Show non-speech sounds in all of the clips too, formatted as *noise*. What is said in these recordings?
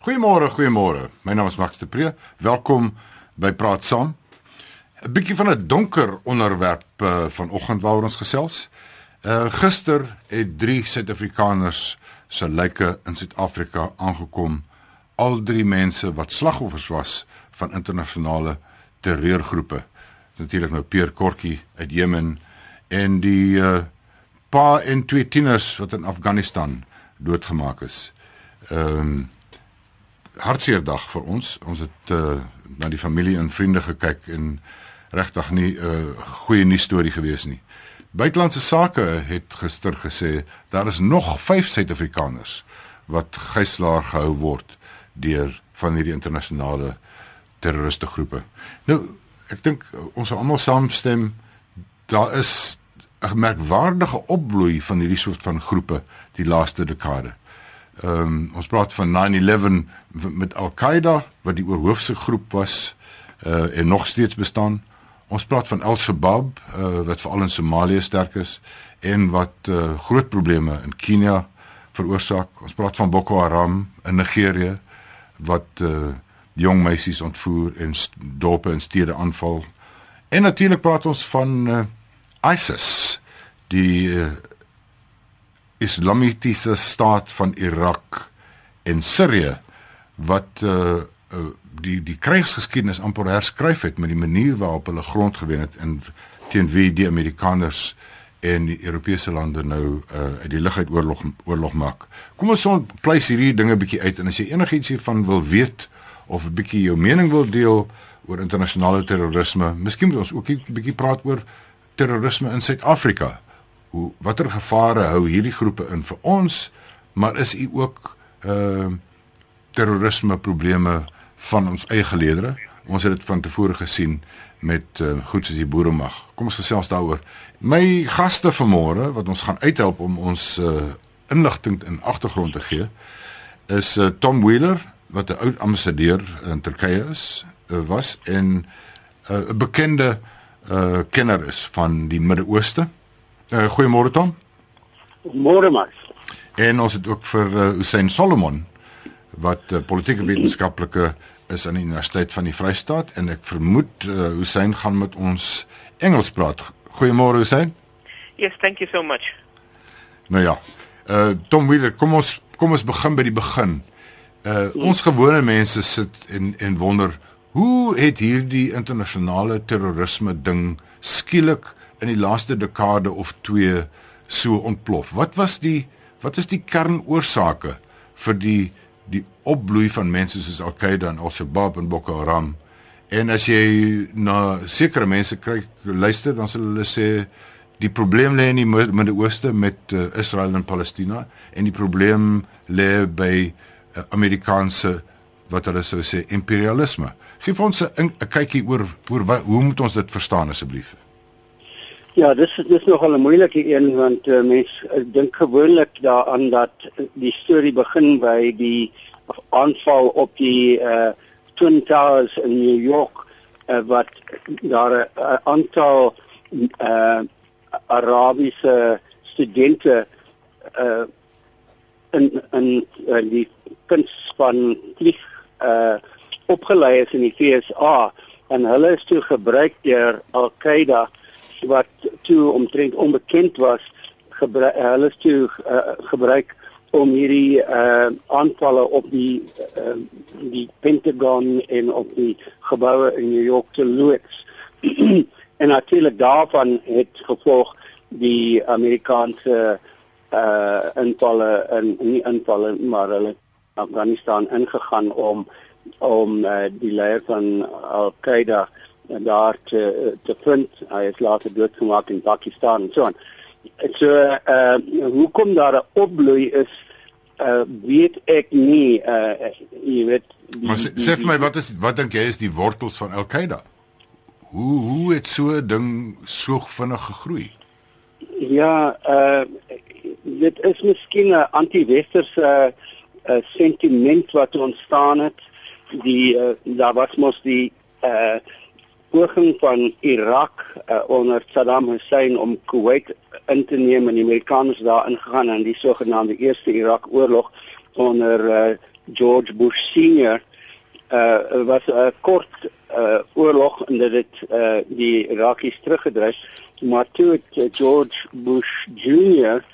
Goeiemôre, goeiemôre. My naam is Max de Pre. Welkom by Praat Saam. 'n Bietjie van 'n donker onderwerp uh, vanoggend waaroor ons gesels. Uh gister het 3 Suid-Afrikaners se lyke in Suid-Afrika aangekom. Al drie mense wat slagoffers was van internasionale terreurgroepe. Natuurlik nou Peer Kortjie uit Jemen en die uh pa en twee tieners wat in Afghanistan doodgemaak is. Ehm um, hartseer dag vir ons. Ons het uh, na die familie en vriende gekyk en regtig nie 'n uh, goeie nuus storie gewees nie. Buitelandse sake het gister gesê daar is nog 5 Suid-Afrikaners wat gijslaar gehou word deur van hierdie internasionale terroriste groepe. Nou, ek dink ons almal saamstem daar is 'n merkwaardige opbloei van hierdie soort van groepe die laaste dekade. Ehm um, ons praat van 9/11 met Al-Qaeda wat die oorhoofse groep was uh en nog steeds bestaan. Ons praat van Al-Shabaab uh wat veral in Somalië sterk is en wat uh groot probleme in Kenia veroorsaak. Ons praat van Boko Haram in Nigerië wat uh jong meisies ontvoer en dorpe en stede aanval. En natuurlik praat ons van uh ISIS die uh, Islamitiese staat van Irak en Sirië wat uh, uh die die krygsgeskiedenis amper herskryf het met die manier waarop hulle grond gewen het en teen wie die Amerikaners en die Europese lande nou uh uit die lug uit oorlog oorlog maak. Kom ons pleis hierdie dinge bietjie uit en as jy enigiets hiervan wil weet of 'n bietjie jou mening wil deel oor internasionale terrorisme, miskien moet ons ook 'n bietjie praat oor terrorisme in Suid-Afrika hoe watter gevare hou hierdie groepe in vir ons, maar is u ook ehm uh, terrorisme probleme van ons eie geleedere? Ons het dit van tevore gesien met uh, goed soos die boeremag. Kom ons gesels daaroor. My gaste vanmôre wat ons gaan uithelp om ons uh, inligting in agtergrond te gee is uh, Tom Wheeler wat 'n oud ambassadeur in Turkye is, uh, was en 'n uh, bekende uh, kenner is van die Midde-Ooste. Uh, Goeiemôre Tom. Môre Max. En ons het ook vir uh, Hussein Solomon wat uh, politieke wetenskaplike is aan die Universiteit van die Vrystaat en ek vermoed uh, Hussein gaan met ons Engels praat. Goeiemôre Hussein. Yes, thank you so much. Nou ja. Uh Tom Wheeler, kom ons kom ons begin by die begin. Uh ons gewone mense sit en en wonder hoe het hierdie internasionale terrorisme ding skielik in die laaste dekade of 2 so ontplof. Wat was die wat is die kernoorsake vir die die opbloei van mense soos Al-Qaeda en Al-Shabaab en Boko Haram? En as jy na sekere mense kyk, luister, dan sal hulle sê die probleem lê in die Midde-Ooste met uh, Israel en Palestina en die probleem lê by uh, Amerikaanse wat hulle sou sê imperialisme. Geef ons 'n kykie oor oor wat, hoe moet ons dit verstaan asseblief? Ja, dis dis nogal 'n moeilike een want uh, mens dink gewoonlik daaraan dat die storie begin by die aanval op die uh Twin Towers in New York uh, wat daar 'n uh, aantal uh Arabiese studente uh in in uh, die kunstspan vlieg uh opgelei is in die FSA en hulle is toe gebruik deur Al-Qaeda wat toe omtrent onbekend was gebruik hulle is toe uh, gebruik om hierdie uh, aanvalle op die uh, die Pentagon en op die geboue in New York te loods. *clears throat* En natuurlik daarvan het gevolg die Amerikaanse uh invalle in nie invalle maar hulle Afghanistan ingegaan om om uh, die leier van Al-Qaeda en daar te te vind hy is later doodgemaak in Pakistan en so aan. So uh hoekom daar 'n opbloei is uh weet ek nie uh jy weet die, Maar sê, sê vir my wat is wat dink jy is die wortels van Al-Qaeda? Hoe hoe het so 'n ding so vinnig gegroei? Ja, uh dit is miskien 'n anti-westerse uh, sentiment wat ontstaan het. Die uh, daar was mos die uh poging van Irak uh, onder Saddam Hussein om Kuwait in te neem en die Amerikaners daar ingegaan in die sogenaamde Eerste Irak Oorlog onder uh, George Bush senior. Uh was 'n kort uh oorlog en dit het uh die Irakies teruggedryf maar toe het George Bush junior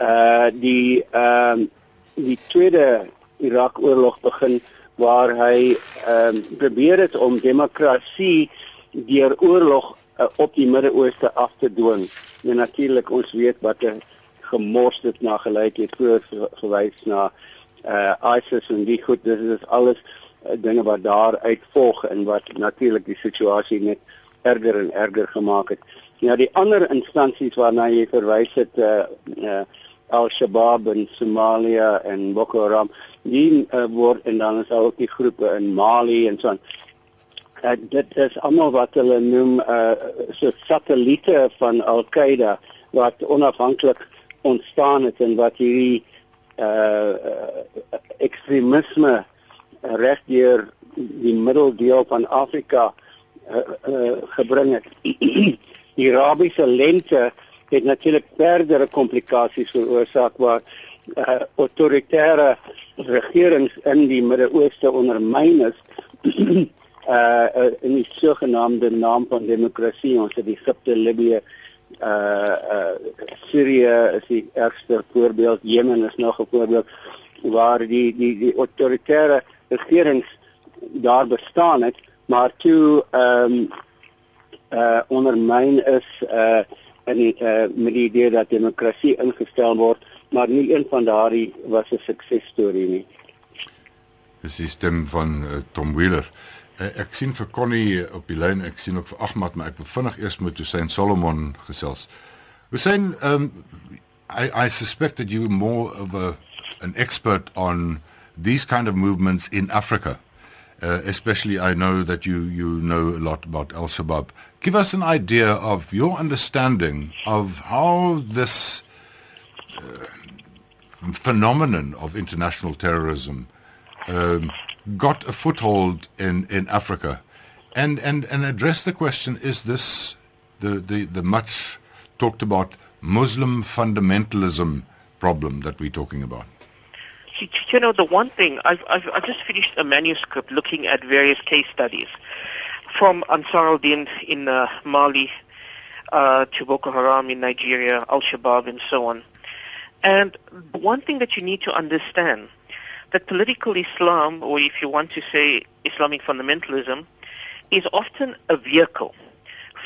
uh die ehm uh, die tweede Irak oorlog begin waar hy ehm uh, probeer het om demokrasie deur oorlog uh, op die Midde-Ooste af te dwing. En natuurlik ons weet wat 'n gemors dit na gelyk het voor gewys na uh ISIS en die goed dis is alles uh, dinge wat daar uitvolg en wat natuurlik die situasie net erger en erger gemaak het. Ja die ander instansies waarna jy verwys het uh, uh Al-Shabaab in Somalia en Boko Haram die uh, word en dan is ook die groepe in Mali en so. Uh, dit is almal wat hulle noem uh so satelliete van Al-Qaeda wat onafhanklik ontstaan het en wat hierdie uh ekstremisme regdeur die middeldeel van Afrika uh, uh, gebring het. *clears throat* die Arabiese lente het natuurlik verdere komplikasies veroorsaak waar uh, autoritaire regerings in die Midde-Ooste ondermyn is uh, *clears throat* uh in die sogenaamde naam van demokrasie. Ons het Egipte, Libië, uh uh Sirië is die ergste voorbeeld, Jemen is nog 'n voorbeeld waar die die die autoritaire regerings daar bestaan het, maar toe ehm um, uh ondermyn is uh in die uh met die idee dat demokrasie ingestel word maar nie een van daardie was 'n suksesstorie nie. Dis die stem van uh, Tom Wheeler. Uh, ek sien vir Connie op die lyn, ek sien ook vir Ahmad, maar ek wil vinnig eers met Hussein Solomon gesels. Hussein, um I I suspect that you were more of a an expert on these kind of movements in Africa. Uh, especially I know that you you know a lot about Al-Shabaab. Give us an idea of your understanding of how this uh, phenomenon of international terrorism um, got a foothold in, in Africa and, and, and address the question is this the, the, the much talked about Muslim fundamentalism problem that we're talking about? You know, the one thing, I've, I've, I've just finished a manuscript looking at various case studies from Ansar al-Din in uh, Mali uh, to Boko Haram in Nigeria, Al-Shabaab and so on. And one thing that you need to understand, that political Islam, or if you want to say Islamic fundamentalism, is often a vehicle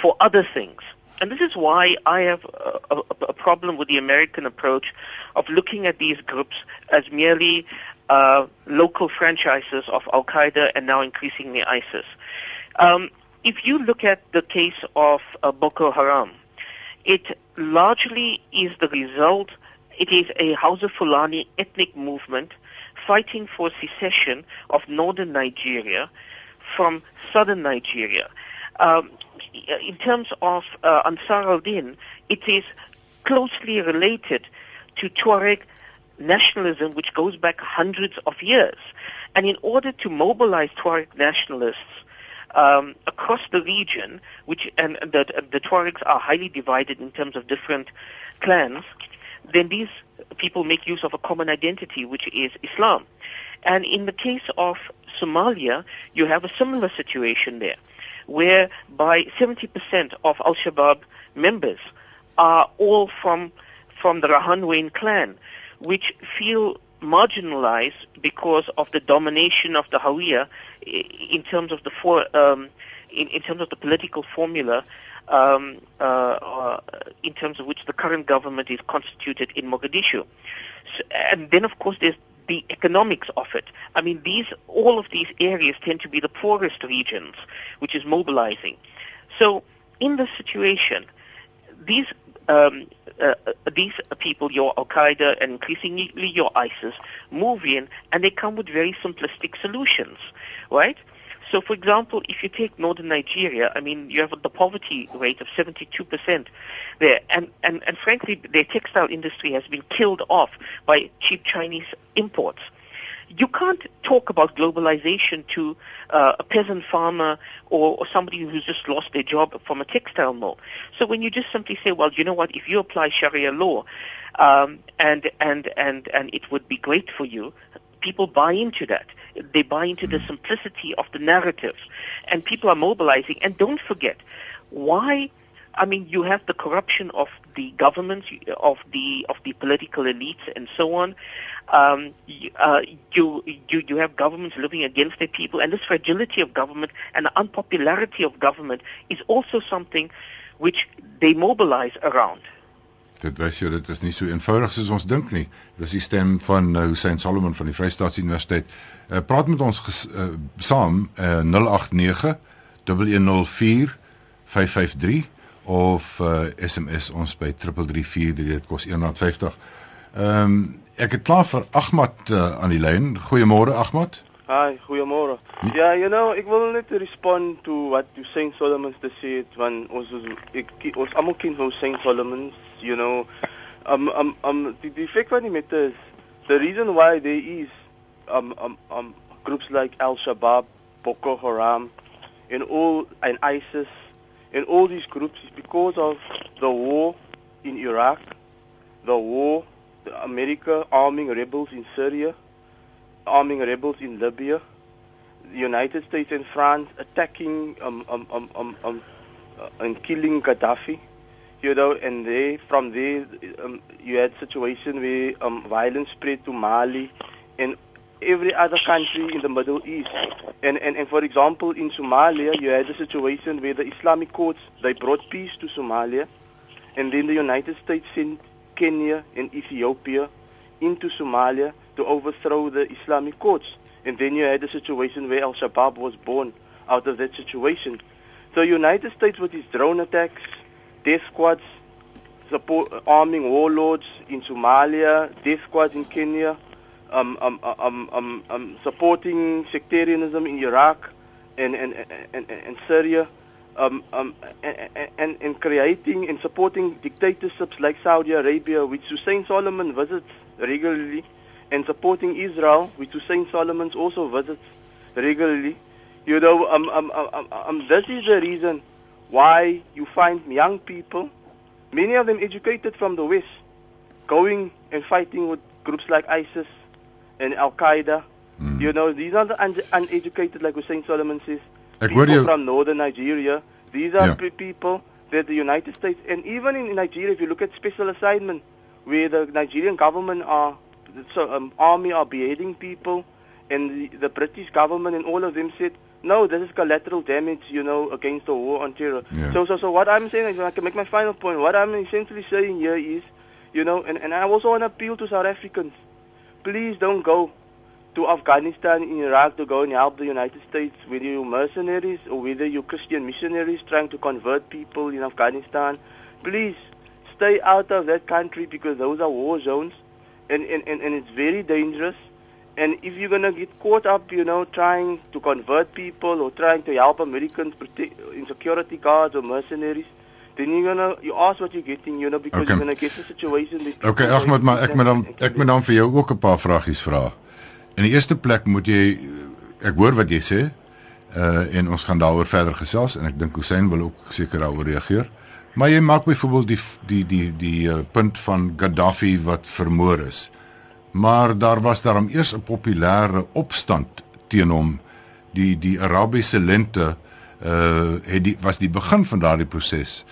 for other things. And this is why I have a, a, a problem with the American approach of looking at these groups as merely uh, local franchises of Al Qaeda and now increasingly ISIS. Um, if you look at the case of uh, Boko Haram, it largely is the result it is a Hausa Fulani ethnic movement fighting for secession of northern Nigeria from southern Nigeria. Um, in terms of uh, Ansar al-Din, it is closely related to Tuareg nationalism, which goes back hundreds of years. And in order to mobilize Tuareg nationalists um, across the region, which and the, the Tuaregs are highly divided in terms of different clans, then these people make use of a common identity, which is Islam. And in the case of Somalia, you have a similar situation there, where by 70% of Al-Shabaab members are all from, from the Rahanwein clan, which feel marginalized because of the domination of the Hawiya in terms of the for, um, in, in terms of the political formula um, uh, uh, in terms of which the current government is constituted in Mogadishu. So, and then, of course, there's the economics of it. I mean, these all of these areas tend to be the poorest regions, which is mobilizing. So, in this situation, these um, uh, these people, your Al Qaeda and increasingly your ISIS, move in and they come with very simplistic solutions, right? So, for example, if you take northern Nigeria, I mean, you have the poverty rate of 72% there, and, and, and frankly, their textile industry has been killed off by cheap Chinese imports. You can't talk about globalization to uh, a peasant farmer or, or somebody who's just lost their job from a textile mill. So when you just simply say, well, you know what, if you apply Sharia law, um, and, and, and, and it would be great for you, people buy into that. They buy into the simplicity of the narrative, and people are mobilizing. And don't forget, why? I mean, you have the corruption of the government, of the of the political elites, and so on. Um, you, uh, you you you have governments living against their people, and this fragility of government and the unpopularity of government is also something which they mobilize around. Dit wys jou dit is nie so eenvoudig soos ons dink nie. Dis die stem van uh, Hussein Solomon van die Vrystaatse Universiteit. Uh, praat met ons ges, uh, saam uh, 089 104 553 of uh, SMS ons by 3343 dit kos R1.50. Ehm um, ek het klaar vir Ahmad uh, aan die lyn. Goeiemôre Ahmad. Hi, goeiemôre. Ja, yeah, you know, ek wil net respond to what you saying Solomon te sê van ons ek ons almal ken Hussein Solomon, you know. Um um um die die feit van die met is the reason why there is um um um groups like Al-Shabaab, Boko Haram and all and ISIS and all these groups is because of the war in Iraq, the war, the America arming rebels in Syria, arming rebels in Libya, the United States and France attacking um, um, um, um, um, uh, and killing Gaddafi. You know, and they from there um, you had situation where um, violence spread to Mali and every other country in the Middle East. And, and, and for example, in Somalia, you had a situation where the Islamic courts, they brought peace to Somalia. And then the United States sent Kenya and Ethiopia into Somalia to overthrow the Islamic courts. And then you had a situation where Al-Shabaab was born out of that situation. So United States with its drone attacks, death squads, support, arming warlords in Somalia, death squads in Kenya, um, um, um, um, um, supporting sectarianism in Iraq and, and, and, and Syria, um, um, and, and, creating and supporting dictatorships like Saudi Arabia, which Hussein Solomon visits regularly, and supporting Israel, which Hussein Solomon also visits regularly. You know, um, um, um, um, um, this is the reason why you find young people, many of them educated from the West, going and fighting with groups like ISIS, and Al Qaeda. Mm. You know, these are the un- uneducated, like Hussein Solomon says. Ek people from northern Nigeria. These are yeah. people that the United States, and even in Nigeria, if you look at special assignment, where the Nigerian government are, so, um, army are beheading people, and the, the British government and all of them said, no, this is collateral damage, you know, against the war on terror. Yeah. So, so, so what I'm saying, is, I can make my final point. What I'm essentially saying here is, you know, and, and I also want to appeal to South Africans please don't go to Afghanistan and Iraq to go and help the United States, whether you're mercenaries or whether you're Christian missionaries trying to convert people in Afghanistan. Please stay out of that country because those are war zones and, and, and, and it's very dangerous. And if you're going to get caught up, you know, trying to convert people or trying to help Americans in security guards or mercenaries, then you're gonna you ask what you're getting, you know, because okay. you're gonna get a situation that Okay, Ahmed, maar ek moet dan ek moet dan vir jou ook 'n paar vragies vra. In die eerste plek moet jy ek hoor wat jy sê. Uh en ons gaan daaroor verder gesels en ek dink Hussein wil ook seker daaroor reageer. Maar jy maak byvoorbeeld die die die die uh, punt van Gaddafi wat vermoor is. Maar daar was daarom eers 'n populêre opstand teen hom. Die die Arabiese lente uh het die was die begin van daardie proses.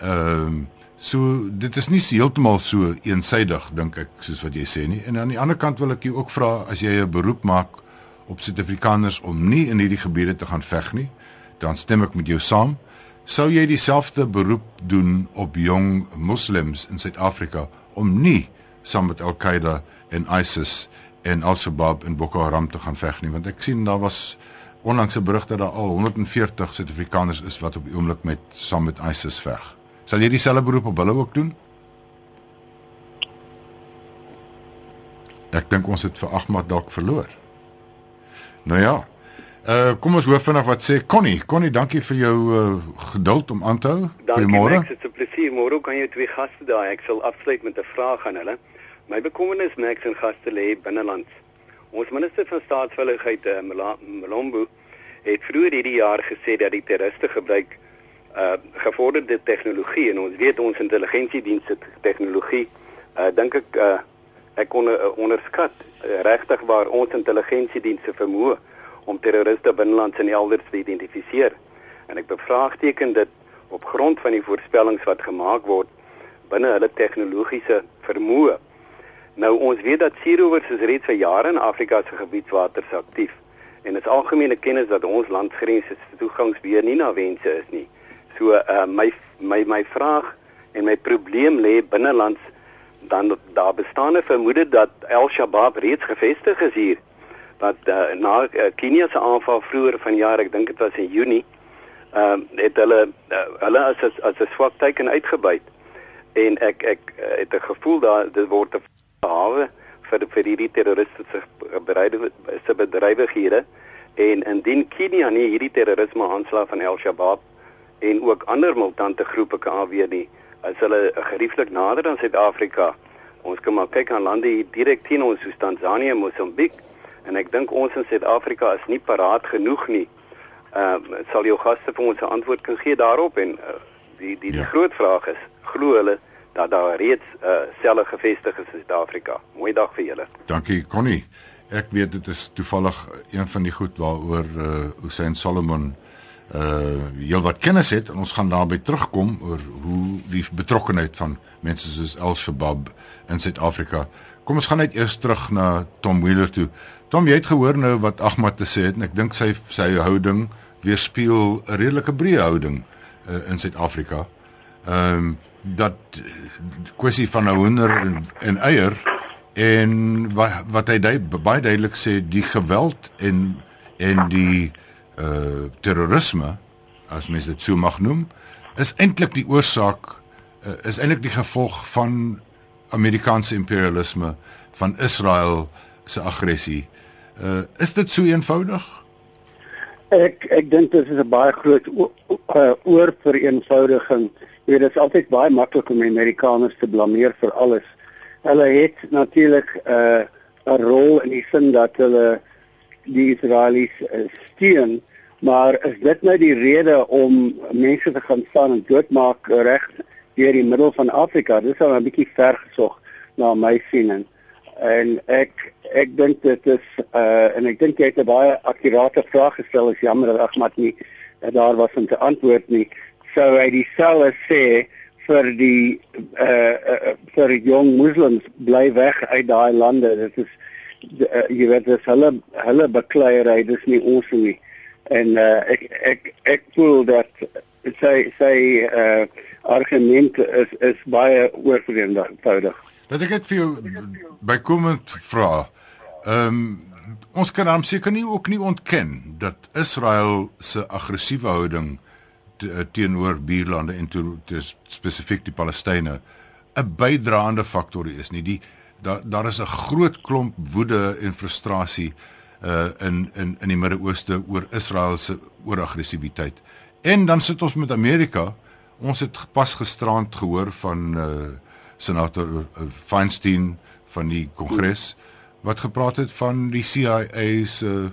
Ehm uh, so dit is nie heeltemal so eensydig dink ek soos wat jy sê nie. En aan die ander kant wil ek jou ook vra as jy 'n beroep maak op Suid-Afrikaners om nie in hierdie gebiede te gaan veg nie, dan stem ek met jou saam. Sou jy dieselfde beroep doen op jong moslems in Suid-Afrika om nie saam met Al-Qaeda en ISIS en Al-Shabaab en Boko Haram te gaan veg nie, want ek sien daar was onlangs 'n berig dat daar al 140 Suid-Afrikaners is wat op die oomblik met saam met ISIS veg. Sal jy dieselfde beroep op hulle ook doen? Ek dink ons het vir Ahmad dalk verloor. Nou ja. Uh kom ons hoor vinnig wat sê Connie. Connie, dankie vir jou uh, geduld om aan te hou. Goeiemôre. Dit is 'n plesier. Môre kan jy twee gaste daai. Ek sal afsluit met 'n vraag aan hulle. My bekommernis Max en gaste lê binneland. Ons minister van staatsveiligheid, uh, Mlombo, het vroeër hierdie jaar gesê dat die terroriste gebruik uh gevorderde tegnologie en ons weet ons intelligensiedienste tegnologie uh dink ek uh ek onder, onderskat uh, regtig waar ons intelligensiedienste vermoë om terroriste binnelands en elders te identifiseer. En ek bevraagteken dit op grond van die voorspellings wat gemaak word binne hulle tegnologiese vermoë. Nou ons weet dat seerowers is reeds vir jare in Afrika se gebiedswaters aktief en dit is algemene kennis dat ons landsgrense se toegangsbeheer nie na wense is nie. So uh, my my my vraag en my probleem lê binnelands dan daar bestaan 'n vermoede dat Al-Shabaab reeds gevestig is hier. Wat uh, na uh, Kenia se aanval vroeër vanjaar, ek dink dit was in Junie, ehm uh, het hulle uh, hulle as as, 'n swak teken uitgebuit. En ek ek uh, het 'n gevoel dat dit word 'n hawe vir vir hierdie terroristiese bereide se bedrywighede en indien Kenia nie hierdie terrorisme aanslag van Al-Shabaab en ook ander militante groepe kan afweer nie, as hulle gerieflik nader aan Suid-Afrika. Ons kan maar kyk aan lande hier direk teen ons soos Tanzanië en Mosambiek en ek dink ons in Suid-Afrika is nie paraat genoeg nie. Ehm uh, sal jou gaste vir ons 'n antwoord kan gee daarop en uh, die die, die ja. groot vraag is glo hulle dat daar reeds uh, selle gevestig is in Suid-Afrika. Mooi dag vir julle. Dankie Connie. Ek weet dit is toevallig een van die goed waaroor uh, Hussein Solomon uh heel wat kennis het en ons gaan daarby terugkom oor hoe die betrokkeheid van mense soos Al-Shabaab in Suid-Afrika. Kom ons gaan net eers terug na Tom Wheeler toe. Tom, jy het gehoor nou wat Ahmad te sê het en ek dink sy sy houding weerspieël 'n redelike breë houding uh, in Suid-Afrika. Ehm um, dat kwessie van 'n hoender en, en eier en wat wat hy baie duidelik sê die geweld en en die uh terrorisme as mens dit so mag noem is eintlik die oorsaak uh, is eintlik die gevolg van Amerikaanse imperialisme van Israel se aggressie. Uh is dit so eenvoudig? Ek ek dink dit is 'n baie groot oorvereenvoudiging. Jy weet dit is altyd baie maklik om Amerikaners te blameer vir alles. Hulle het natuurlik 'n uh, 'n rol in die sin dat hulle die Israelies uh, steun, maar is dit nou die rede om mense te gaan staan en doodmaak reg deur die middel van Afrika? Dis al 'n bietjie ver gesog na my siening. En ek ek dink dit is uh en ek dink jy het 'n baie akkurate vraag gestel. Is jammer dat Ahmad nie daar was om te antwoord nie. Sou hy dieselfde sê vir die uh, uh vir jong moslems bly weg uit daai lande. Dit is uh, jy weet dis hulle hulle bekleierery dis nie ons nie en uh, ek ek ek voel dat sy sy uh, argument is is baie oorvreemdig. Dat ek dit vir jou bykomend vra. Ehm um, ons kan hom seker nie ook nie ontken dat Israel se aggressiewe houding te, teenoor buurlande en toe spesifiek die Palestynë 'n bydraende faktor is nie. Die daar daar is 'n groot klomp woede en frustrasie uh in in in die Midde-Ooste oor Israel se ooraggressiwiteit. En dan sit ons met Amerika. Ons het pas gisterand gehoor van uh senator uh, Feinstein van die Kongres wat gepraat het van die CIA se uh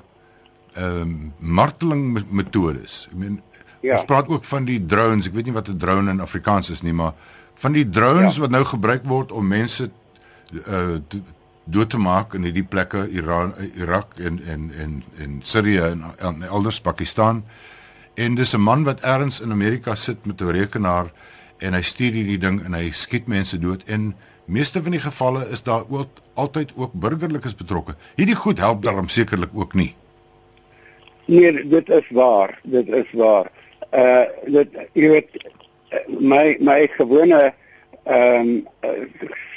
ehm um, marteling metodes. Ek meen ja. ons praat ook van die drones. Ek weet nie wat 'n drone in Afrikaans is nie, maar van die drones ja. wat nou gebruik word om mense uh dood te maak in hierdie plekke Iran Irak en en en en Sirië en, en elders Pakistan. En dis 'n man wat ergens in Amerika sit met 'n rekenaar en hy stuur hierdie ding en hy skiet mense dood en meeste van die gevalle is daar ook altyd ook burgerlikes betrokke. Hierdie goed help daarom sekerlik ook nie. Nee, dit is waar. Dit is waar. Uh dit jy weet my my gewone um,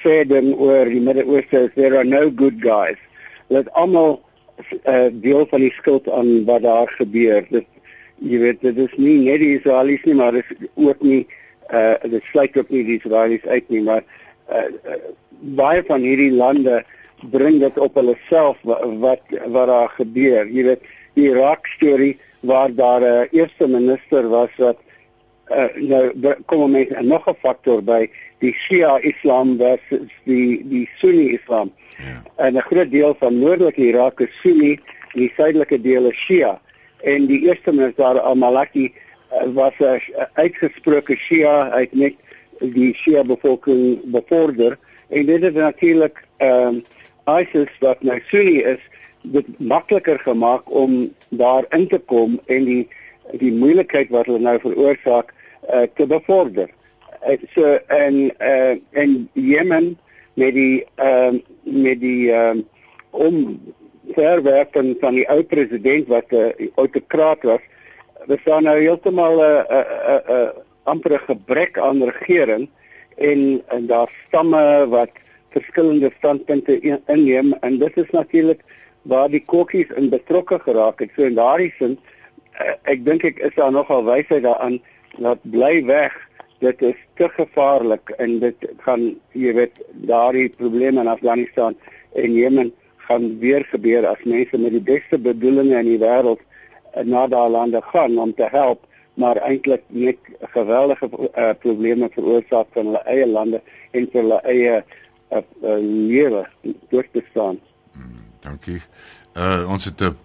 sê dan oor die Midde-Ooste there are no good guys. Dit almal uh, deel van die skuld aan wat daar gebeur. Dit jy weet dit is nie net die Israelies nie, maar dit is ook nie uh dit sluit ook nie die Israelies uit nie, maar uh, uh baie van hierdie lande bring dit op hulle self wat, wat daar gebeur. Jy weet die Irak storie waar daar 'n uh, eerste minister was wat uh, nou kom ons met nog 'n faktor by die Shia Islam versus die die Sunni Islam. Ja. En 'n groot deel van noordelike Irak is Sunni, en die suidelike deel is Shia. En die eerste minister al-Maliki uh, was 'n uitgesproke Shia, hy het net die Shia bevolking bevorder en dit het natuurlik ehm um, ISIS wat nou Sunni is, dit makliker gemaak om daar in te kom en die die moeilikheid wat hulle nou veroorsaak uh, te bevorder. Uh, so en uh, en Jemen met die ehm uh, met die ehm uh, om verwerping van die ou president wat 'n uh, autokraat was, we staan nou heeltemal 'n uh, 'n uh, 'n uh, amper gebrek aan regering en en daar stamme wat verskillende standpunte inneem en dit is natuurlik waar die kokkies in betrokke geraak het. So in daardie sin uh, ek dink ek is daar nogal wysheid daaraan dat bly weg dit is te gevaarlik en dit gaan jy weet daardie probleme in Afghanistan en Jemen gaan weer gebeur as mense met die beste bedoelings in die wêreld uh, na daardie lande gaan om te help maar eintlik net geweldige uh, probleme veroorsaak van hulle eie lande en vir hulle eie uh, uh, lewe deur te staan. Hmm, dankie. Uh ons het 'n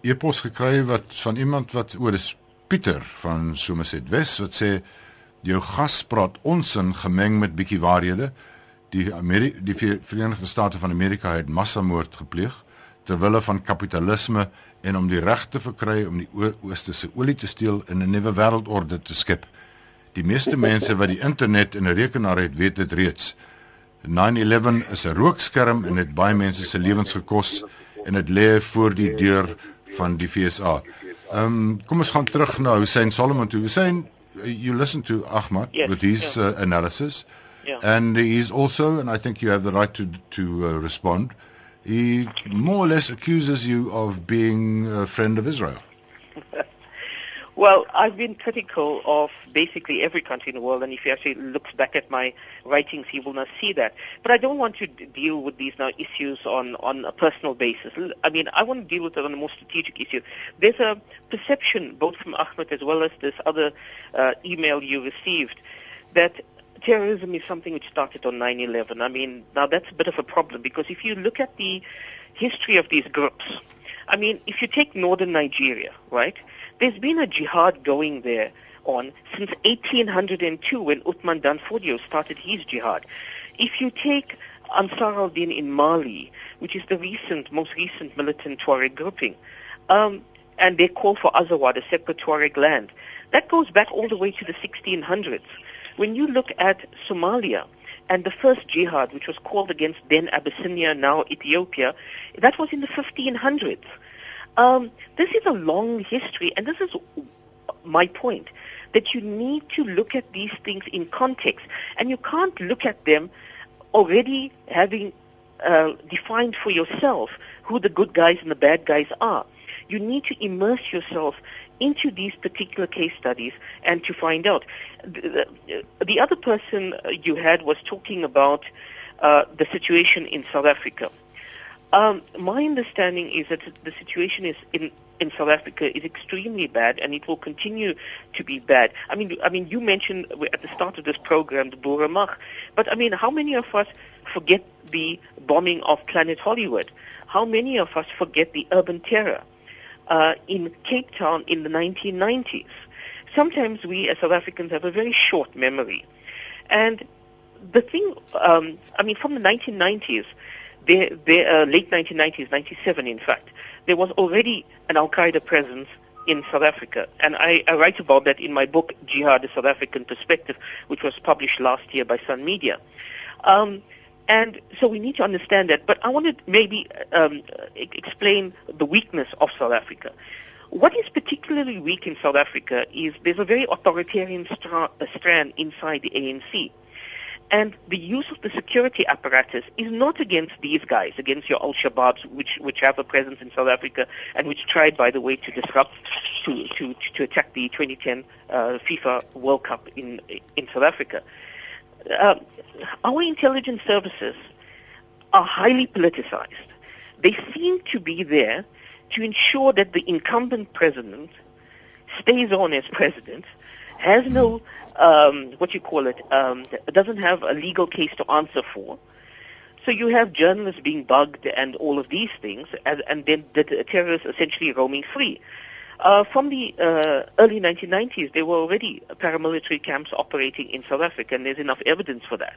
e-pos gekry wat van iemand wat oor is Pieter van Somerset Wes wat sê jou gas praat ons in gemeng met bietjie waarhede die Ameri die Verenigde State van Amerika het massamoord gepleeg ter wille van kapitalisme en om die reg te verkry om die ooste se olie te steel en 'n nuwe wêreldorde te skep. Die meeste mense wat die internet en 'n rekenaar het, weet dit reeds. 9/11 is 'n rookskerm en het baie mense se lewens gekos en dit lê voor die deur van die FSA. Um, kom ons gaan terug na Hussein Solomon toe. Hussein, you listen to Ahmad yes, with his yeah. uh, analysis. Yeah. And he's also and I think you have the right to to uh, respond. He more or less accuses you of being a friend of Israel. *laughs* well, I've been critical of basically every country in the world, and if he actually looks back at my writings, he will not see that. But I don't want to deal with these now issues on, on a personal basis. I mean, I want to deal with it on a more strategic issue. There's a perception, both from Ahmed as well as this other uh, email you received, that terrorism is something which started on 9/11. I mean, now that's a bit of a problem because if you look at the history of these groups, I mean, if you take northern Nigeria, right? There's been a jihad going there on since 1802 when Uthman Danfodio started his jihad. If you take Ansar al-Din in Mali, which is the recent, most recent militant Tuareg grouping, um, and they call for Azawad, a separate Tuareg land, that goes back all the way to the 1600s. When you look at Somalia and the first jihad, which was called against then Abyssinia, now Ethiopia, that was in the 1500s. Um, this is a long history, and this is my point, that you need to look at these things in context, and you can't look at them already having uh, defined for yourself who the good guys and the bad guys are. You need to immerse yourself into these particular case studies and to find out. The, the, the other person you had was talking about uh, the situation in South Africa. Um, my understanding is that the situation is in in South Africa is extremely bad, and it will continue to be bad. I mean, I mean, you mentioned at the start of this program the Boeramach, but I mean, how many of us forget the bombing of Planet Hollywood? How many of us forget the urban terror? uh, in Cape Town in the 1990s. Sometimes we as South Africans have a very short memory. And the thing, um, I mean, from the 1990s, the, the uh, late 1990s, 97 in fact, there was already an Al-Qaeda presence in South Africa. And I, I write about that in my book, Jihad, a South African Perspective, which was published last year by Sun Media. Um, and so we need to understand that. But I want to maybe um, explain the weakness of South Africa. What is particularly weak in South Africa is there's a very authoritarian stra- strand inside the ANC. And the use of the security apparatus is not against these guys, against your al-Shabaabs, which, which have a presence in South Africa and which tried, by the way, to disrupt, to, to, to attack the 2010 uh, FIFA World Cup in, in South Africa. Uh, our intelligence services are highly politicized. They seem to be there to ensure that the incumbent president stays on as president, has no, um, what you call it, um, doesn't have a legal case to answer for. So you have journalists being bugged and all of these things, and, and then the terrorists essentially roaming free. Uh, from the uh, early 1990s, there were already paramilitary camps operating in South Africa, and there's enough evidence for that.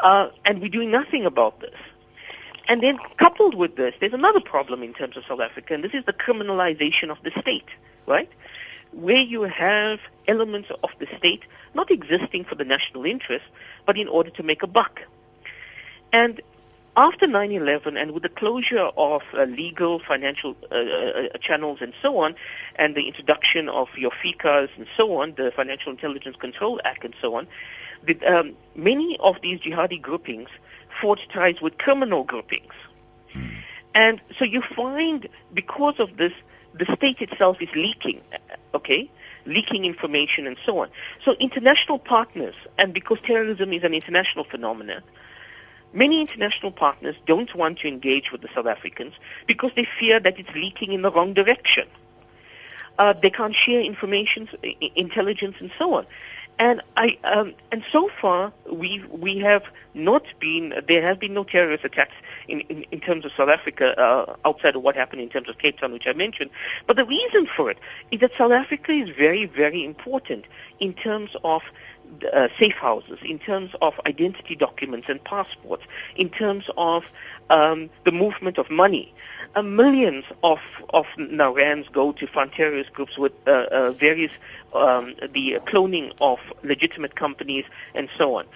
Uh, and we're doing nothing about this. And then coupled with this, there's another problem in terms of South Africa, and this is the criminalization of the state, right? Where you have elements of the state not existing for the national interest, but in order to make a buck. And after 9/11, and with the closure of uh, legal financial uh, uh, channels and so on, and the introduction of your FICAs and so on, the Financial Intelligence Control Act and so on, the, um, many of these jihadi groupings forged ties with criminal groupings. And so you find, because of this, the state itself is leaking, okay? Leaking information and so on. So international partners, and because terrorism is an international phenomenon, many international partners don't want to engage with the South Africans because they fear that it's leaking in the wrong direction. Uh, they can't share information, intelligence, and so on. And I um, and so far we we have not been there have been no terrorist attacks in, in, in terms of South Africa uh, outside of what happened in terms of Cape Town, which I mentioned. But the reason for it is that South Africa is very very important in terms of uh, safe houses, in terms of identity documents and passports, in terms of um, the movement of money. Uh, millions of of now rands go to terrorist groups with uh, uh, various um, the cloning of legitimate companies and so on.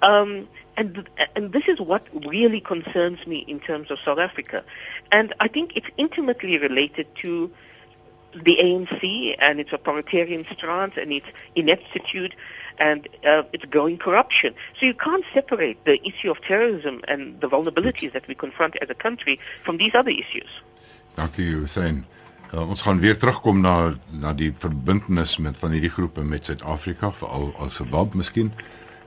Um, and and this is what really concerns me in terms of South Africa, and I think it's intimately related to the ANC and its authoritarian stance and its ineptitude and uh, its growing corruption. So you can't separate the issue of terrorism and the vulnerabilities that we confront as a country from these other issues. Dankie Hussein. Uh, ons gaan weer terugkom na na die verbintenis met van hierdie groepe met Suid-Afrika, veral Al-Shabaab miskien.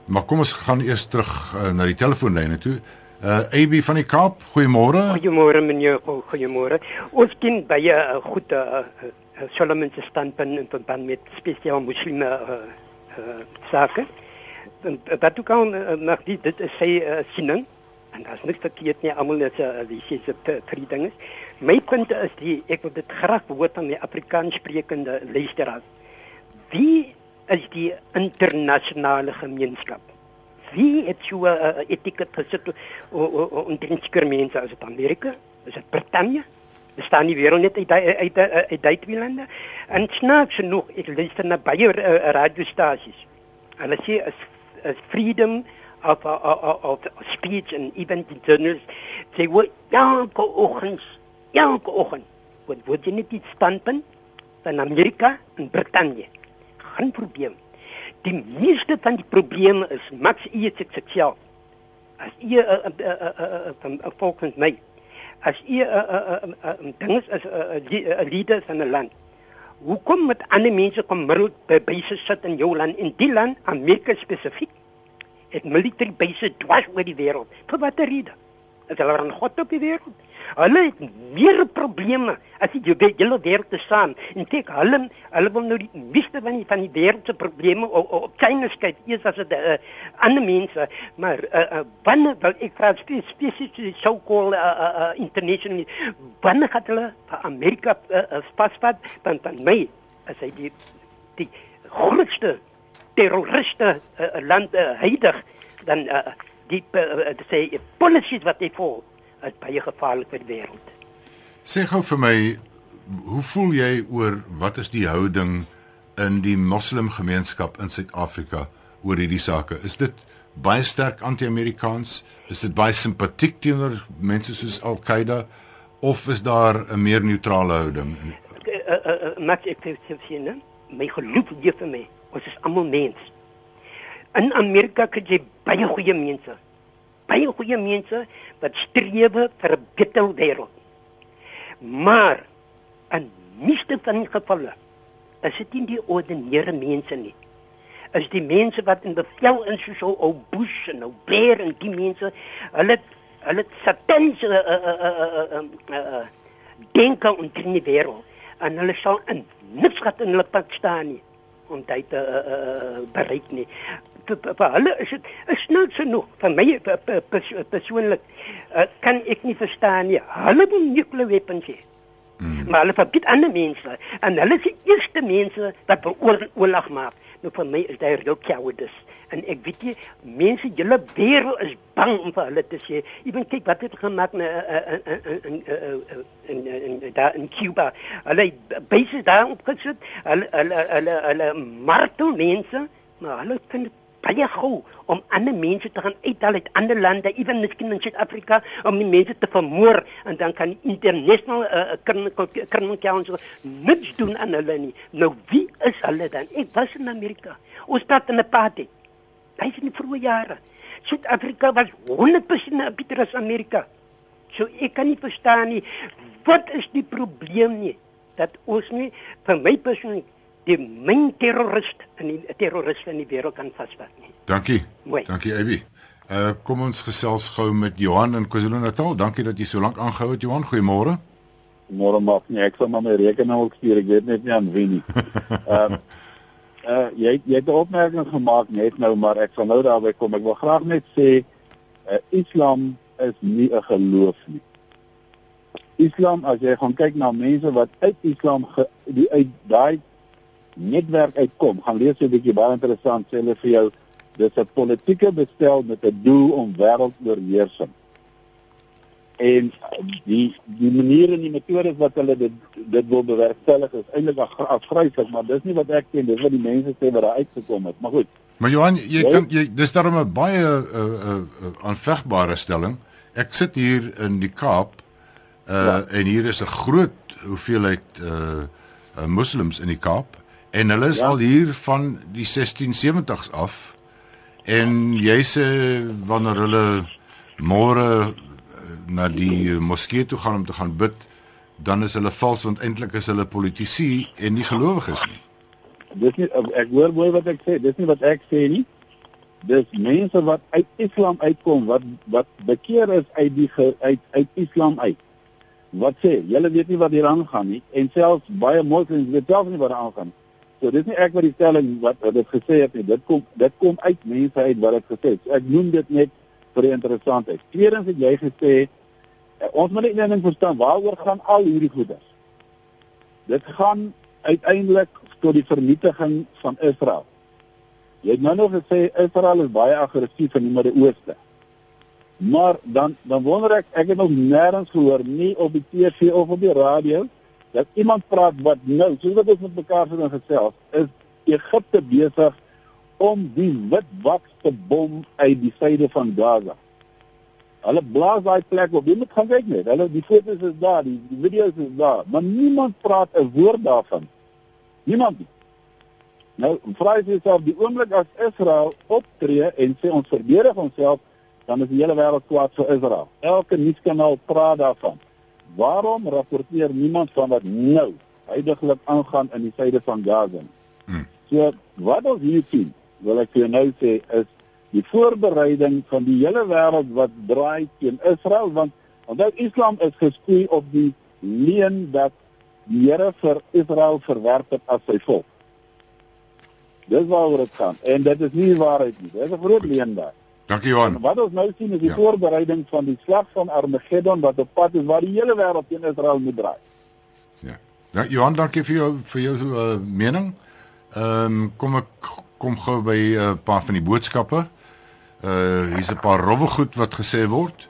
Maar kom ons gaan eers terug uh, na die telefoonlyne toe. Uh AB van die Kaap, goeiemôre. Goeiemôre meneer, goeiemôre. Ons ken baie uh, goed uh, uh, Solomon se standpunt in verband met spesiaal moslime uh, uh, sake. En dat ook kan uh, nog die dit is sy uh, siening en daar's niks verkeerd nie, almal is uh, die sê se drie dinge. My punt is die ek wil dit graag hoor van die Afrikaans sprekende luisteraars. Wie is die internasionale gemeenskap? Wie het so 'n uh, etiket gesit om te inskermense as dit Amerika? Is dit Brittanje? Is daar nie weer net uit uit uit, uit daai lande? En snaaks genoeg, ek luister na baie uh, radiostasies. Hulle sê is is freedom of of of speech and even the journalists say what elke oggend elke oggend word word jy net iets standpunt van Amerika en Brittanje. Geen probleem. Die meeste van die probleme is Max eet ek self. As jy 'n 'n 'n volgens my as jy 'n ding is as 'n leader van 'n land. Hoekom met ander mense kom middel by byse sit in jou land in die land Amerika spesifiek? Het military bases dwars oor die wêreld. Vir watter rede? Is hulle aan God op die wêreld? Hulle het meer probleme as die hele wêreld te staan. En kyk, hulle hulle wil nou die meeste van die van die wêreld se probleme op op China kyk, eers as dit uh, ander mense, maar uh, uh, wanneer wil ek vra spesifiek so called uh, uh, uh, international wanneer gaan hulle vir Amerika uh, uh, paspas dan dan my as hy die die grootste terroriste uh, land uh, heilig dan uh, die uh, sê policies wat hy volg is baie gevaarlik vir die wêreld. Sê gou vir my, hoe voel jy oor wat is die houding in die moslimgemeenskap in Suid-Afrika oor hierdie sake? Is dit baie sterk anti-Amerikaans? Is dit baie simpatiek teenoor mense soos Al-Qaeda of is daar 'n meer neutrale houding? Mat ek sê sien, my geloof gee vir my, ons is almal mens. In Amerika kry jy baie goeie mense baie goeie mense wat streef vir 'n beter wêreld. Maar in meeste van die gevalle is dit nie die ordinêre mense nie. Is die mense wat in bevel in so so ou Bush en ou Blair en die mense, hulle hulle satans uh, uh, uh, uh, uh, uh, denke om die wêreld en hulle sal in niks gehad in hulle pad staan nie om dit te uh, uh, bereik nie vir hulle is dit is nou so nog vir my persoonlik uh, kan ek nie verstaan nie. Hulle wil nuclear weapons hê. Mm. Maar hulle verbied ander mense en hulle is die eerste mense wat oorlog maak. Nou vir my is dit real cowardice en ek weet nie mense julle wêreld is bang om vir hulle te sê ewen kyk wat het gemaak na in in in in daar in Cuba hulle baie daar opgesit hulle hulle hulle, hulle martel mense maar hulle vind baie gou om ander mense te gaan uithaal uit ander lande, ewen miskien in Suid-Afrika om die mense te vermoor en dan kan international uh, criminal council niks doen aan hulle nie. Nou wie is hulle dan? Ek was in Amerika. Ons praat in 'n is in die vroeë jare. Suid-Afrika was 100% beter as Amerika. So ek kan nie verstaan nie wat is die probleem nie dat ons nie vir my persoonlik die min terrorist en die terroriste in die wêreld kan vasvat nie. Dankie. Mooi. Dankie Abby. Uh kom ons gesels gou met Johan in KwaZulu-Natal. Dankie dat jy so lank aangehou het Johan. Goeiemôre. Môre maak nie ek sal maar my rekenaar stuur. Ek weet net nie aan wie nie. *laughs* Ehm uh, uh jy jy het 'n opmerking gemaak net nou maar ek sal nou daarby kom. Ek wil graag net sê uh, Islam is nie 'n geloof nie. Islam as jy gaan kyk na mense wat uit Islam ge, die uit daai netwerk uitkom, gaan lees 'n bietjie baie interessant sê hulle vir jou dis 'n politieke bestel met 'n doel om wêreldoorheersing. En die die maniere en die metodes wat hulle dit dit wil bewerkstellig is eintlik afgryslik, maar dis nie wat ek sê, dis wat die mense sê wat daar uitgekom het. Maar goed. Maar Johan, jy kan jy dis daarom 'n baie 'n uh, 'n uh, uh, aanvegbare stelling. Ek sit hier in die Kaap uh ja. en hier is 'n groot hoeveelheid uh, uh moslems in die Kaap En hulle is ja. al hier van die 1670s af. En jy sê wanneer hulle môre eh, na die moskee toe gaan om te gaan bid, dan is hulle vals want eintlik is hulle politici en nie gelowiges nie. Dis nie ek hoor mooi wat ek sê, dis nie wat ek sê nie. Dis mense wat uit Islam uitkom wat wat bekeer is uit die uit uit Islam uit. Wat sê? Julle weet nie wat hier aangaan nie en selfs baie moslems weet self nie wat aangaan nie. So dis nie ek wat die stelling wat dit gesê het nie. Dit kom dit kom uit mense uit wat dit gesê het. Ek noem dit net vir die interessantheid. Tweedens het jy gesê eh, ons moet net een ding verstaan, waaroor gaan al hierdie goeders? Dit gaan uiteindelik tot die vernietiging van Israel. Jy het nou nog gesê Israel is baie aggressief in die Midde-Ooste. Maar dan dan wonder ek, ek het nog nêrens gehoor nie op die TV of op die radio dat iemand praat wat nou, soos wat ons met mekaar sit en gesels, is Egipte besig om die witwakste bom uit die suide van Gaza. Hulle blaas daai plek op. Jy moet gaan kyk net. Hulle die foto's is daar, die, die video's is daar, maar niemand praat 'n woord daarvan. Niemand. Nie. Nou, vra jy jouself die oomblik as Israel optree en sê ons verdedig onsself, dan is die hele wêreld kwaad vir Israel. Elke nuuskanaal praat daarvan. Waarom rapporteer niemand van wat nou heidaglik aangaan in die suide van Gaza? Hmm. So wat ons hier sien, wil ek vir jou nou sê is die voorbereiding van die hele wêreld wat draai teen Israel want onthou Islam is geskoei op die leen dat die Here vir Israel verwerp het as sy volk. Dis waaroor dit gaan en dit is nie waarheid nie. Dit is 'n groot leen daar. Dankie Johan. Wat ons nou sien is die ja. voorbereiding van die slag van Armageddon wat op pad is waar die hele wêreld teen Israel moet draai. Ja. Ja Johan, dankie vir jou vir jou uh, mening. Ehm um, kom ek kom gou by 'n uh, paar van die boodskappe. Uh hier's 'n paar rowwe goed wat gesê word.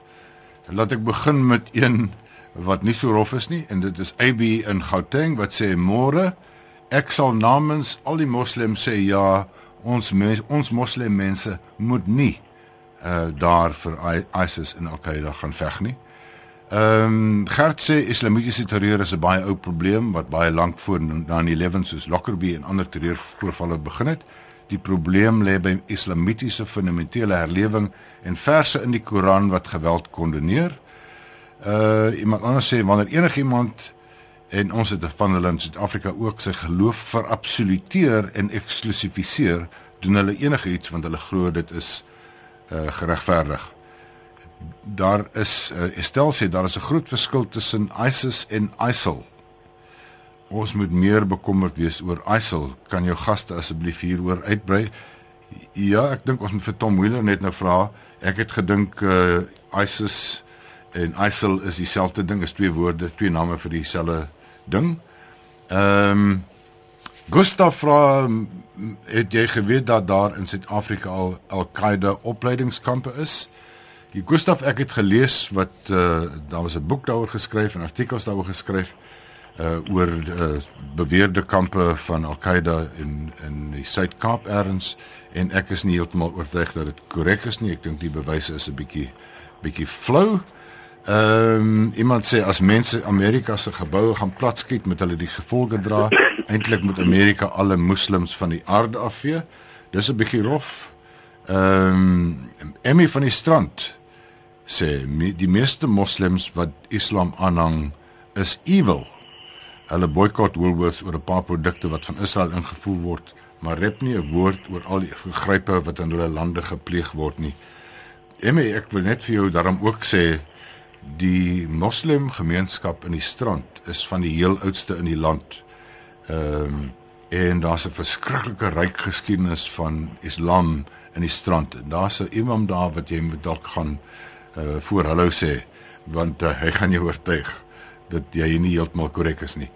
Laat ek begin met een wat nie so rof is nie en dit is AB in Gauteng wat sê môre ek sal namens al die moslems sê ja ons mens, ons moslem mense moet nie uh daar vir ISIS en Al-Qaeda gaan veg nie. Ehm um, Gert sê islamitiese terreur is 'n baie ou probleem wat baie lank voor na die 11 soos Lockerbie en ander terreurvoorvalle begin het. Die probleem lê by islamitiese fundamentele herlewing en verse in die Koran wat geweld kondoneer. Uh iemand anders sê wanneer enigiemand en ons het van hulle in Suid-Afrika ook sy geloof verabsoluteer en eksklusifiseer, doen hulle enigiets want hulle glo dit is uh, geregverdig. Daar is uh, Estel sê daar is 'n groot verskil tussen ISIS en ISIL. Ons moet meer bekommerd wees oor ISIL. Kan jou gaste asseblief hieroor uitbrei? Ja, ek dink ons moet vir Tom Wheeler net nou vra. Ek het gedink uh, ISIS en ISIL is dieselfde ding, is twee woorde, twee name vir dieselfde ding. Ehm um, Gustav vra het jy geweet dat daar in Suid-Afrika al Al-Qaeda opleidingskampe is? Die Gustav ek het gelees wat uh, daar was 'n boek daaroor geskryf en artikels daaroor geskryf uh oor uh, beweerde kampe van Al-Qaeda in in die Suid-Kaap erns en ek is nie heeltemal oortuig dat dit korrek is nie. Ek dink die bewyse is 'n bietjie bietjie flou. Ehm um, iemand sê as mense Amerika se geboue gaan platskiet met hulle die gevolge dra, eintlik moet Amerika alle moslems van die aarde afvee. Dis 'n bietjie rof. Ehm um, Emmy van die strand sê die meeste moslems wat Islam aanhang is evil. Hulle boikot Woolworths oor 'n paar produkte wat van Israel ingevoer word, maar rep nie 'n woord oor al die gegrype wat in hulle lande gepleeg word nie. Emmy, ek wil net vir jou daarom ook sê die moslim gemeenskap in die strand is van die heel oudste in die land. Ehm um, en daar's 'n verskriklike ryk geskiedenis van Islam in die strand. Daar's 'n imam daar wat jy moet dalk gaan uh voor hallo sê want uh, hy gaan jou oortuig dat jy nie heeltemal korrek is nie.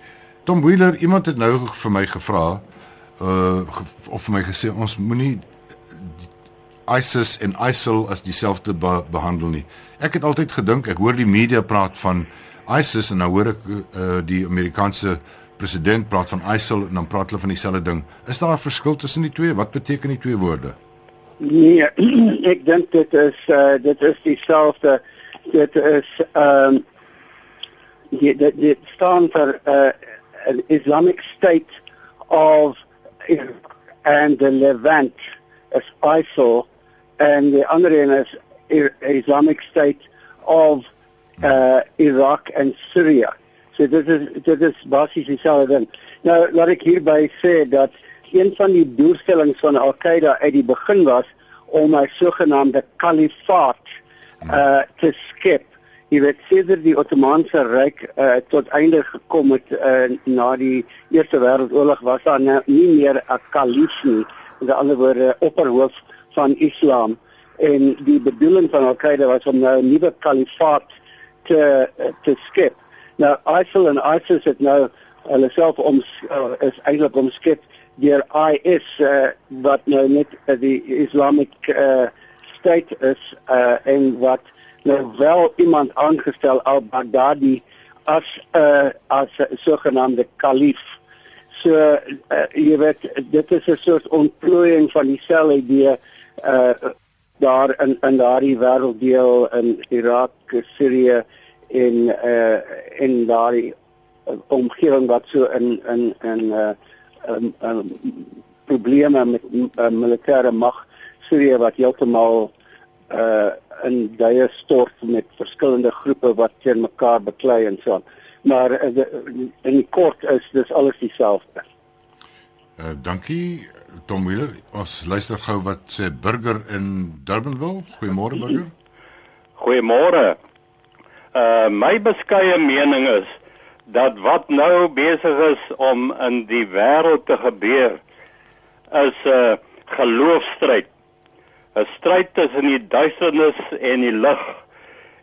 Tom Wheeler, iemand het nou vir my gevra uh of vir my gesê ons moenie ISIS en ISIL as dieselfde be behandel nie. Ek het altyd gedink, ek hoor die media praat van ISIS en nou hoor ek uh, die Amerikaanse president praat van ISIL en dan praat hulle van dieselfde ding. Is daar 'n verskil tussen die twee? Wat beteken die twee woorde? Nee, *clears throat* ek dink dit is uh, dit is dieselfde. Dit is ehm um, dit dit staan vir 'n uh, Islamic State of and the Levant as ISIL and the ander een is Islamic State of uh, Iraq and Syria. So dit is dit is basies dieselfde ding. Nou laat ek hierby sê dat een van die doelstellings van Al-Qaeda uit die begin was om 'n sogenaamde kalifaat uh te skep. Jy weet sedert die Ottomaanse Ryk uh tot einde gekom het uh na die Eerste Wêreldoorlog was daar nou nie meer 'n kalif nie. Met ander woorde opperhoof van Islam en die bedoeling van Al-Qaeda was om nou 'n nuwe kalifaat te te skep. Nou ISIL en ISIS het nou hulle self om uh, is eintlik omskep deur IS uh, wat nou net uh, die Islamic uh, State is uh, en wat nou wel iemand aangestel al-Baghdadi as 'n uh, as 'n sogenaamde kalif. So uh, jy weet dit is 'n soort ontplooiing van dieselfde idee uh daar in in daardie wêrelddeel in Irak, Sirië en uh in daardie omgewing wat so in in in uh um, um, probleme met uh, militêre mag Sirië wat heeltemal uh in duie stort met verskillende groepe wat teen mekaar beklei en so aan. Maar uh, de, in die kort is dis alles dieselfde. Uh dankie Tom Wheeler. Ons luister gou wat sê Burger in Durbanville. Goeiemôre Burger. Goeiemôre. Uh my beskeie mening is dat wat nou besig is om in die wêreld te gebeur is 'n uh, geloofstryd. 'n Stryd tussen die duisternis en die lig.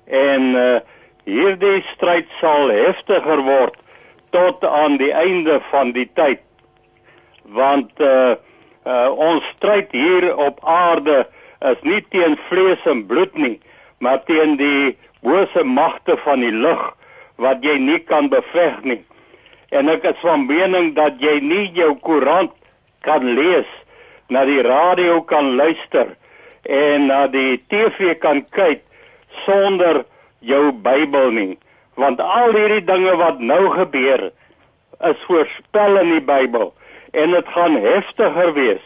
En uh hierdie stryd sal heftiger word tot aan die einde van die tyd. Want uh uh, ons stryd hier op aarde is nie teen vlees en bloed nie, maar teen die bose magte van die lig wat jy nie kan beveg nie. En ek is van mening dat jy nie jou koerant kan lees, na die radio kan luister en na die TV kan kyk sonder jou Bybel nie, want al hierdie dinge wat nou gebeur is voorspel in die Bybel en dit gaan heftiger wees.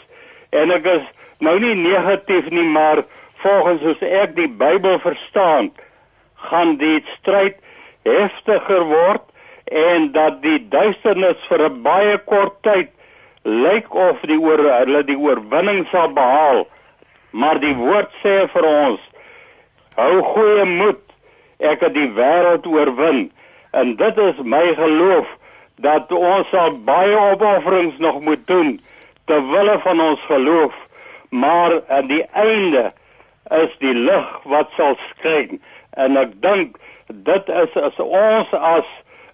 En ek is nou nie negatief nie, maar volgens soos ek die Bybel verstaan, gaan die stryd heftiger word en dat die duisternis vir 'n baie kort tyd lyk of die oor hulle die oorwinning sal behaal. Maar die woord sê vir ons: Hou goeie moed. Ek het die wêreld oorwin. En dit is my geloof dat ons al baie opofferings nog moet doen ter wille van ons geloof, maar aan die einde is die lig wat sal skyn. En ek dink dit is as ons as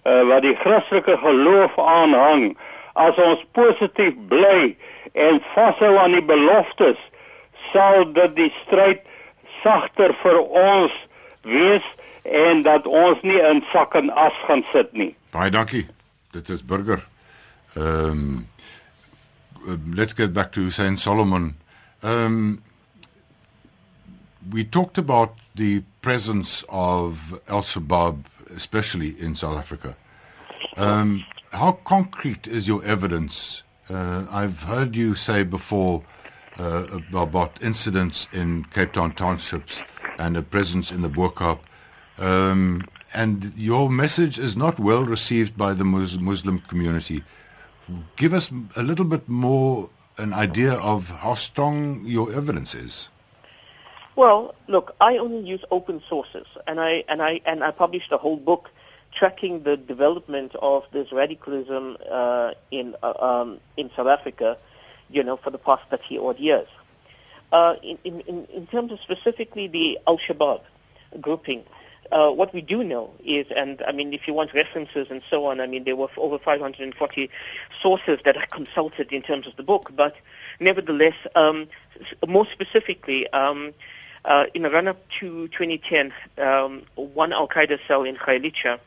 uh, wat die Christelike geloof aanhang, As ons positief bly en vashou aan die beloftes, sal dit die stryd sagter vir ons wees en dat ons nie in sak en as gaan sit nie. Baie dankie. Dit is burger. Ehm um, let's get back to Hussein Solomon. Um, we talked about the presence of Al Shabaab, especially in South Africa. Um, how concrete is your evidence? Uh, I've heard you say before about incidents in Cape Town townships and a presence in the Boerkaap. Um, and your message is not well received by the Muslim community. Give us a little bit more an idea of how strong your evidence is. Well, look, I only use open sources, and I and I and I published a whole book tracking the development of this radicalism uh, in uh, um, in South Africa, you know, for the past 30 odd years. Uh, in, in, in terms of specifically the Al Shabaab grouping, uh, what we do know is, and I mean, if you want references and so on, I mean, there were over 540 sources that I consulted in terms of the book, but nevertheless, um, more specifically, um, uh, in the run-up to 2010, um, one Al-Qaeda cell in Khayelitsha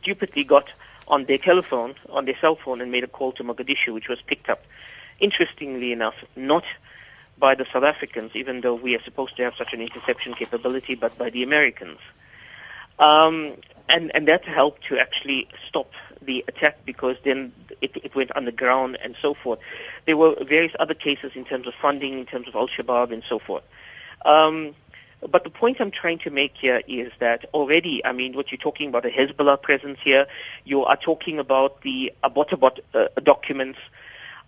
stupidly got on their telephone, on their cell phone, and made a call to Mogadishu, which was picked up, interestingly enough, not by the South Africans, even though we are supposed to have such an interception capability, but by the Americans. Um, and, and that helped to actually stop the attack because then it, it went underground and so forth. There were various other cases in terms of funding, in terms of Al-Shabaab and so forth. Um, but the point I'm trying to make here is that already, I mean, what you're talking about, a Hezbollah presence here, you are talking about the Abbottabad uh, documents,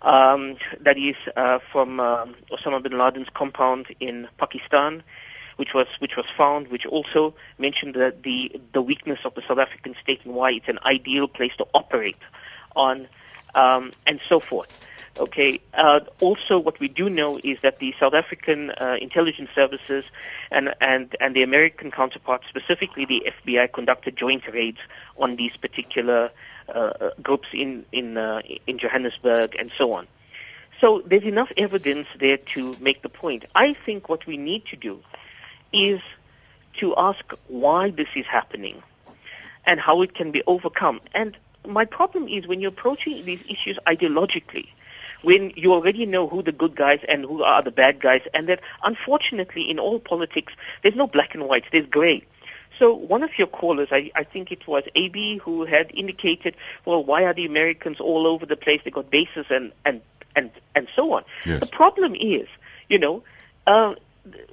um, that is uh, from um, Osama bin Laden's compound in Pakistan, which was which was found, which also mentioned the, the the weakness of the South African state and why it's an ideal place to operate on, um, and so forth. Okay. Uh, also, what we do know is that the South African uh, intelligence services and, and, and the American counterparts, specifically the FBI, conducted joint raids on these particular uh, groups in in uh, in Johannesburg and so on. So there's enough evidence there to make the point. I think what we need to do is to ask why this is happening and how it can be overcome. And my problem is when you're approaching these issues ideologically, when you already know who the good guys and who are the bad guys, and that unfortunately in all politics, there's no black and white, there's gray. So one of your callers, I, I think it was AB, who had indicated, well, why are the Americans all over the place? They got bases and and and and so on. Yes. The problem is, you know. Uh,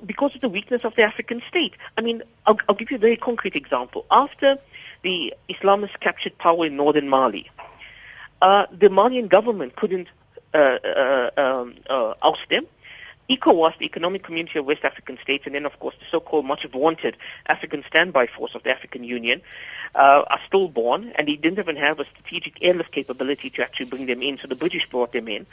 because of the weakness of the African state. I mean, I'll, I'll give you a very concrete example. After the Islamists captured power in northern Mali, uh, the Malian government couldn't uh, uh, um, uh, oust them. ECOWAS, the Economic Community of West African States, and then, of course, the so-called much vaunted African Standby Force of the African Union, uh, are still born, and they didn't even have a strategic airlift capability to actually bring them in, so the British brought them in.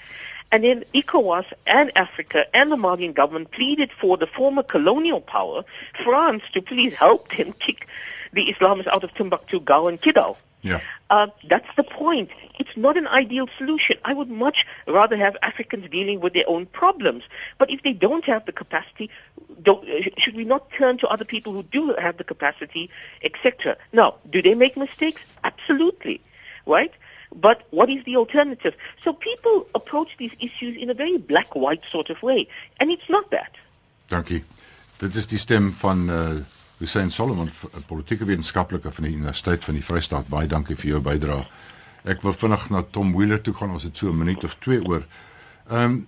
And then ECOWAS and Africa and the Malian government pleaded for the former colonial power, France, to please help them *laughs* kick the Islamists out of Timbuktu, Gao, and Kidal. Yeah. Uh, that's the point. It's not an ideal solution. I would much rather have Africans dealing with their own problems. But if they don't have the capacity, don't, uh, should we not turn to other people who do have the capacity, etc.? Now, do they make mistakes? Absolutely, right? But what is the alternative? So people approach these issues in a very black-white sort of way, and it's not that. Dankie. Dit is die stem van uh Hussein Solomon, politieke wetenskaplike van die Universiteit van die Vrystaat. Baie dankie vir jou bydrae. Ek wil vinnig na Tom Wheeler toe gaan. Ons het so 'n minuut of 2 oor. Ehm um,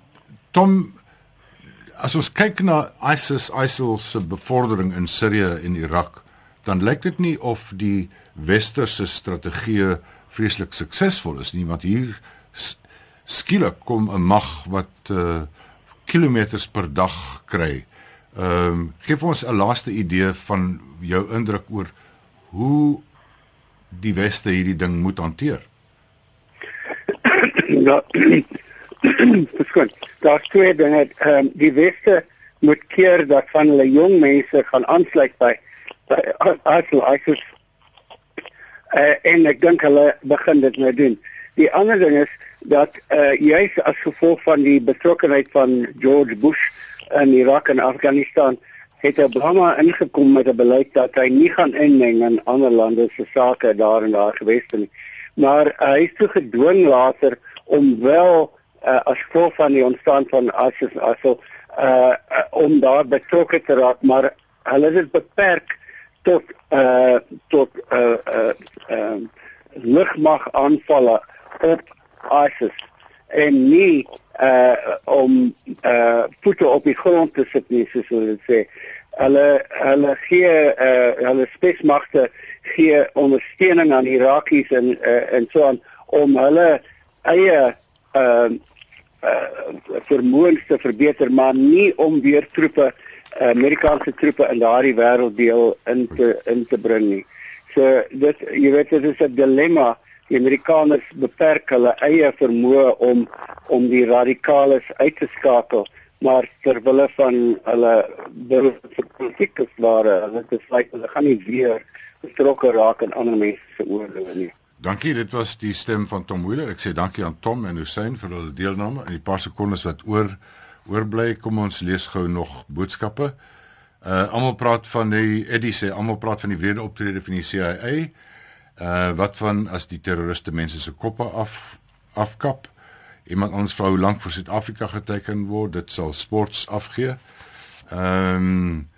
Tom as ons kyk na ISIS ISIL se bevordering in Sirië en Irak, dan lyk dit nie of die westerse strategie vreeslik suksesvol is nie, want hier skielik kom 'n mag wat uh kilometers per dag kry Ehm um, gee vir ons 'n laaste idee van jou indruk oor hoe die weste hierdie ding moet hanteer. *coughs* Ja. *coughs* Verskoon. Daar's twee dinge. Ehm um, die weste moet keer dat van hulle jong mense gaan aansluit by by ISIS. Uh, en ek dink hulle begin dit nou doen. Die ander ding is dat uh juis as gevolg van die betrokkeheid van George Bush in Irak en Afghanistan het Obama ingekom met 'n beleid dat hy nie gaan inmeng in ander lande se sake daar en daar gewees het nie. Maar uh, hy is toe gedwing later om wel uh, as gevolg van die ontstaan van ISIS also uh, uh om daar betrokke te raak, maar hulle het beperk tot uh tot uh uh, uh lugmag aanvalle op ISIS en nie uh om uh voete op die grond te sit nie soos hulle sê. Hulle hulle gee uh hulle spesmagte gee ondersteuning aan Irakies en uh, en so aan om hulle eie uh uh vermoëns te verbeter maar nie om weer troepe Amerikaanse troepe in daardie wêrelddeel in te in te bring nie. So dit jy weet dit is 'n dilemma die Amerikaners beperk hulle eie vermoë om om die radikales uit te skakel maar ter wille van hulle politieke ware dit is like hulle gaan nie weer betrokke raak in ander mense se oorloë nie Dankie, dit was die stem van Tom Wheeler. Ek sê dankie aan Tom en Hussein vir hulle deelname en die paar sekondes wat oor oorbly. Kom ons lees gou nog boodskappe. Uh almal praat van die Eddie sê almal praat van die wrede optrede van die CIA. Uh wat van as die terroriste mense se koppe af afkap? Iemand anders vra hoe lank vir Suid-Afrika geteken word, dit sal sports afgee. Ehm um,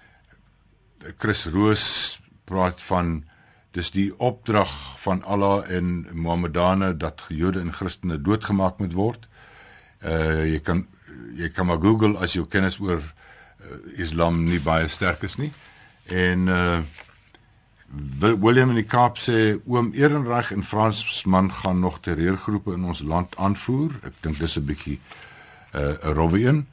Chris Roos praat van dis die opdrag van Allah en Mohammedane dat Jode en Christene doodgemaak moet word. Uh jy kan jy kan maar Google as jou kennis oor uh, Islam nie baie sterk is nie. En uh William in die Kaap sê oom Ehrenreich en Fransman gaan nog terreurgroepe in ons land aanvoer. Ek dink dis 'n bietjie 'n uh, rowwe een.